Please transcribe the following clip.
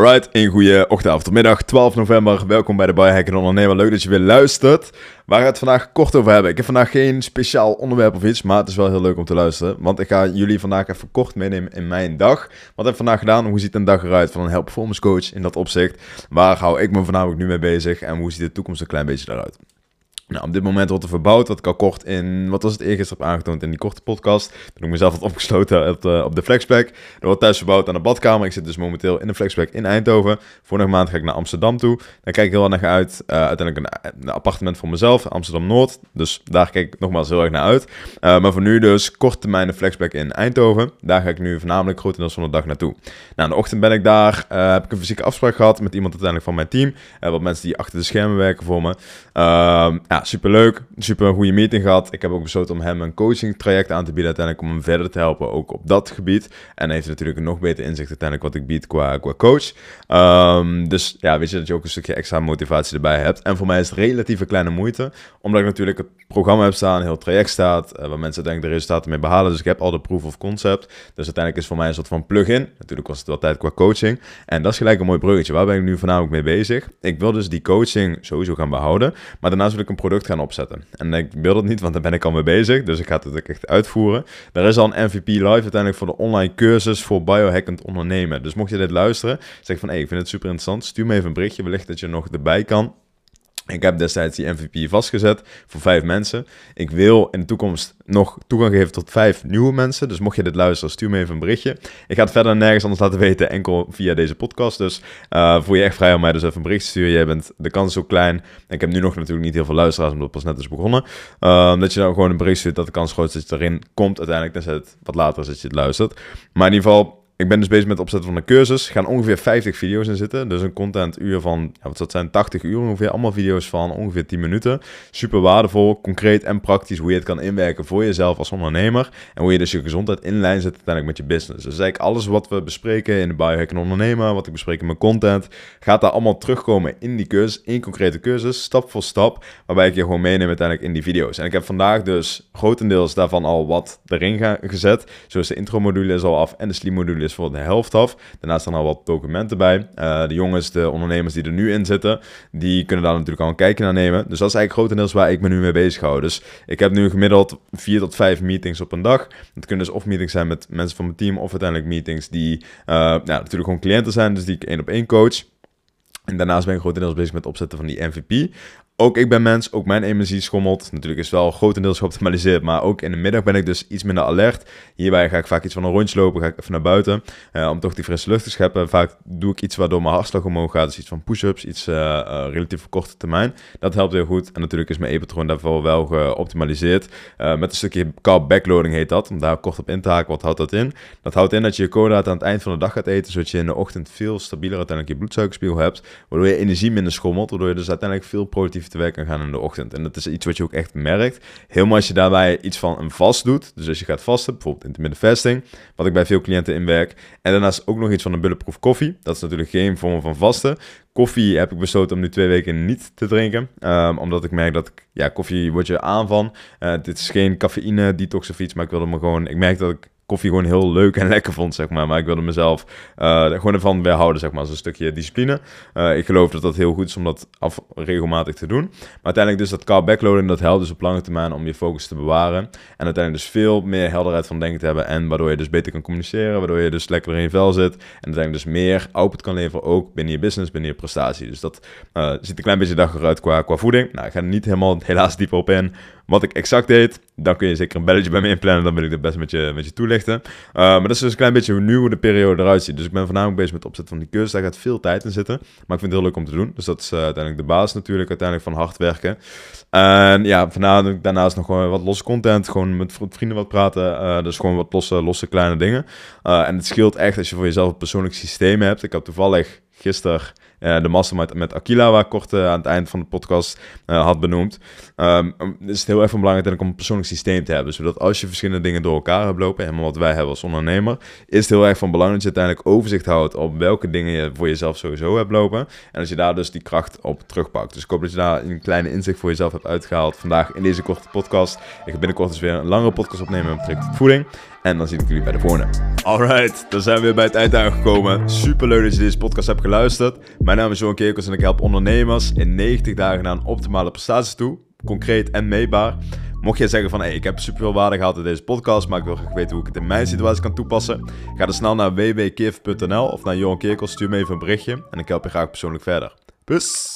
Alright, een goede ochtend, avond of middag, 12 november. Welkom bij de Biohacker Ondernemer. Leuk dat je weer luistert. Waar we het vandaag kort over hebben. Ik heb vandaag geen speciaal onderwerp of iets, maar het is wel heel leuk om te luisteren. Want ik ga jullie vandaag even kort meenemen in mijn dag. Wat heb ik vandaag gedaan? Hoe ziet een dag eruit van een help performance coach in dat opzicht? Waar hou ik me voornamelijk nu mee bezig en hoe ziet de toekomst een klein beetje eruit? Nou, op dit moment wordt er verbouwd, wat ik al kort in, wat was het eergisteren heb aangetoond in die korte podcast. Toen heb ik mezelf wat opgesloten op de, op de. Er wordt thuis verbouwd aan de badkamer. Ik zit dus momenteel in de flexpack in Eindhoven. Vorige maand ga ik naar Amsterdam toe. Daar kijk ik heel erg naar uit. Uh, uiteindelijk een, appartement voor mezelf, Amsterdam-Noord. Dus daar kijk ik nogmaals heel erg naar uit. Maar voor nu dus korte termijn de flexpack in Eindhoven. Daar ga ik nu voornamelijk grotendeels van de dag naartoe. Nou, in de ochtend ben ik daar. Heb ik een fysieke afspraak gehad met iemand uiteindelijk van mijn team. wat mensen die achter de schermen werken voor me. Ehm, ja, super goede meeting gehad. Ik heb ook besloten om hem een coaching traject aan te bieden uiteindelijk om hem verder te helpen ook op dat gebied. En hij heeft natuurlijk een nog beter inzicht uiteindelijk wat ik bied qua, qua coach. Um, dus ja, weet je dat je ook een stukje extra motivatie erbij hebt. En voor mij is het relatieve kleine moeite, omdat ik natuurlijk het programma heb staan, een heel traject staat, uh, waar mensen denken de resultaten mee behalen. Dus ik heb al de proof of concept. Dus uiteindelijk is voor mij een soort van plug-in. Natuurlijk was het wel tijd qua coaching. En dat is gelijk een mooi bruggetje. Waar ben ik nu voornamelijk mee bezig? Ik wil dus die coaching sowieso gaan behouden, maar daarnaast wil ik een product gaan opzetten. En ik wil dat niet, want daar ben ik al mee bezig. Dus ik ga het ook echt uitvoeren. Er is al een MVP live uiteindelijk voor de online cursus voor biohackend ondernemen. Dus mocht je dit luisteren, zeg van hey, ik vind het super interessant. Stuur me even een berichtje, wellicht dat je nog erbij kan. Ik heb destijds die MVP vastgezet voor vijf mensen. Ik wil in de toekomst nog toegang geven tot vijf nieuwe mensen. Dus mocht je dit luisteren, stuur me even een berichtje. Ik ga het verder nergens anders laten weten, enkel via deze podcast. Dus uh, voel je echt vrij om mij dus even een bericht te sturen. Jij bent, de kans ook klein. Ik heb nu nog natuurlijk niet heel veel luisteraars, omdat het pas net is begonnen. Uh, dat je dan gewoon een bericht stuurt dat de kans groot is dat je erin komt uiteindelijk. Dan het wat later is dat je het luistert. Maar in ieder geval ik ben dus bezig met het opzetten van een cursus. Er gaan ongeveer 50 video's in zitten. Dus een contentuur van, ja, wat dat zijn, 80 uur ongeveer. Allemaal video's van ongeveer 10 minuten. Super waardevol, concreet en praktisch hoe je het kan inwerken voor jezelf als ondernemer. En hoe je dus je gezondheid in lijn zet uiteindelijk met je business. Dus eigenlijk alles wat we bespreken in de Biohack Ondernemer, wat ik bespreek in mijn content, gaat daar allemaal terugkomen in die cursus, in concrete cursus, stap voor stap. Waarbij ik je gewoon meeneem uiteindelijk in die video's. En ik heb vandaag dus grotendeels daarvan al wat erin gezet. Zoals de intro module is al af en de sleep module is voor de helft af. Daarnaast staan al wat documenten bij. Uh, de jongens, de ondernemers die er nu in zitten, die kunnen daar natuurlijk al een kijkje naar nemen. Dus dat is eigenlijk grotendeels waar ik me nu mee bezig hou. Dus ik heb nu gemiddeld vier tot vijf meetings op een dag. Het kunnen dus of meetings zijn met mensen van mijn team, of uiteindelijk meetings die nou, natuurlijk gewoon cliënten zijn, dus die ik één op één coach. En daarnaast ben ik grotendeels bezig met het opzetten van die MVP. Ook ik ben mens, ook mijn energie schommelt. Natuurlijk is het wel grotendeels geoptimaliseerd, maar ook in de middag ben ik dus iets minder alert. Hierbij ga ik vaak iets van een rondje lopen, ga ik even naar buiten uh, om toch die frisse lucht te scheppen. Vaak doe ik iets waardoor mijn hartslag omhoog gaat, dus iets van push-ups, iets uh, uh, relatief korte termijn. Dat helpt heel goed en natuurlijk is mijn e-patroon daarvoor wel geoptimaliseerd. met een stukje carb backloading heet dat, om daar kort op in te haken. Wat houdt dat in? Dat houdt in dat je je koolhydraten aan het eind van de dag gaat eten, zodat je in de ochtend veel stabieler uiteindelijk je bloedsuikerspiegel hebt, waardoor je energie minder schommelt, waardoor je dus uiteindelijk veel productief te werk gaan in de ochtend. En dat is iets wat je ook echt merkt. Helemaal als je daarbij iets van een vast doet. Dus als je gaat vasten, bijvoorbeeld intermittent fasting, wat ik bij veel cliënten inwerk. En daarnaast ook nog iets van een bulletproof koffie. Dat is natuurlijk geen vorm van vasten. Koffie heb ik besloten om nu twee weken niet te drinken. Um, omdat ik merk dat ja, koffie word je aan van. Uh, dit is geen cafeïne detox of iets, maar ik wilde me gewoon, ik merk dat ik koffie gewoon heel leuk en lekker vond, zeg maar. Maar ik wilde mezelf uh, gewoon ervan weerhouden, zeg maar, een stukje discipline. Uh, ik geloof dat dat heel goed is om dat af, regelmatig te doen. Maar uiteindelijk dus dat carb backloading, dat helpt dus op lange termijn om je focus te bewaren. En uiteindelijk dus veel meer helderheid van denken te hebben. En waardoor je dus beter kan communiceren, waardoor je dus lekker in je vel zit. En uiteindelijk dus meer output kan leveren, ook binnen je business, binnen je prestatie. Dus dat uh, ziet een klein beetje dag eruit qua, qua voeding. Nou, ik ga er niet helemaal helaas diep op in wat ik exact deed, dan kun je zeker een belletje bij me inplannen. Dan wil ik dat best met je, met je. Uh, maar dat is dus een klein beetje hoe nu hoe de periode eruit ziet. Dus ik ben voornamelijk bezig met het opzetten van die cursus. Daar gaat veel tijd in zitten. Maar ik vind het heel leuk om te doen. Dus dat is uh, uiteindelijk de basis natuurlijk. Uiteindelijk van hard werken. En ja, daarnaast nog gewoon wat losse content. Gewoon met vrienden wat praten. Uh, dus gewoon wat losse, losse kleine dingen. en het scheelt echt als je voor jezelf een persoonlijk systeem hebt. Ik had toevallig gisteren uh, de mastermind met Aquila, waar ik kort uh, aan het eind van de podcast uh, had benoemd. Um, is het heel erg belangrijk om een persoonlijk systeem te hebben. Zodat als je verschillende dingen door elkaar hebt lopen, helemaal wat wij hebben als ondernemer, is het heel erg van belang dat je uiteindelijk overzicht houdt op welke dingen je voor jezelf sowieso hebt lopen. En als je daar dus die kracht op terugpakt. Dus ik hoop dat je daar een kleine inzicht voor jezelf hebt uitgehaald vandaag in deze korte podcast. Ik ga binnenkort dus weer een langere podcast opnemen met betrekking tot voeding. En dan zie ik jullie bij de volgende. Alright, dan zijn we weer bij het eind aangekomen. Super leuk dat je deze podcast hebt geluisterd. Mijn naam is Johan Kerkels en ik help ondernemers in 90 dagen naar een optimale prestatie toe. Concreet en meetbaar. Mocht jij zeggen van, hey, ik heb super veel waarde gehad in deze podcast, maar ik wil graag weten hoe ik het in mijn situatie kan toepassen, ga dan snel naar www.kif.nl of naar Johan Kerkels, stuur me even een berichtje en ik help je graag persoonlijk verder. Peace!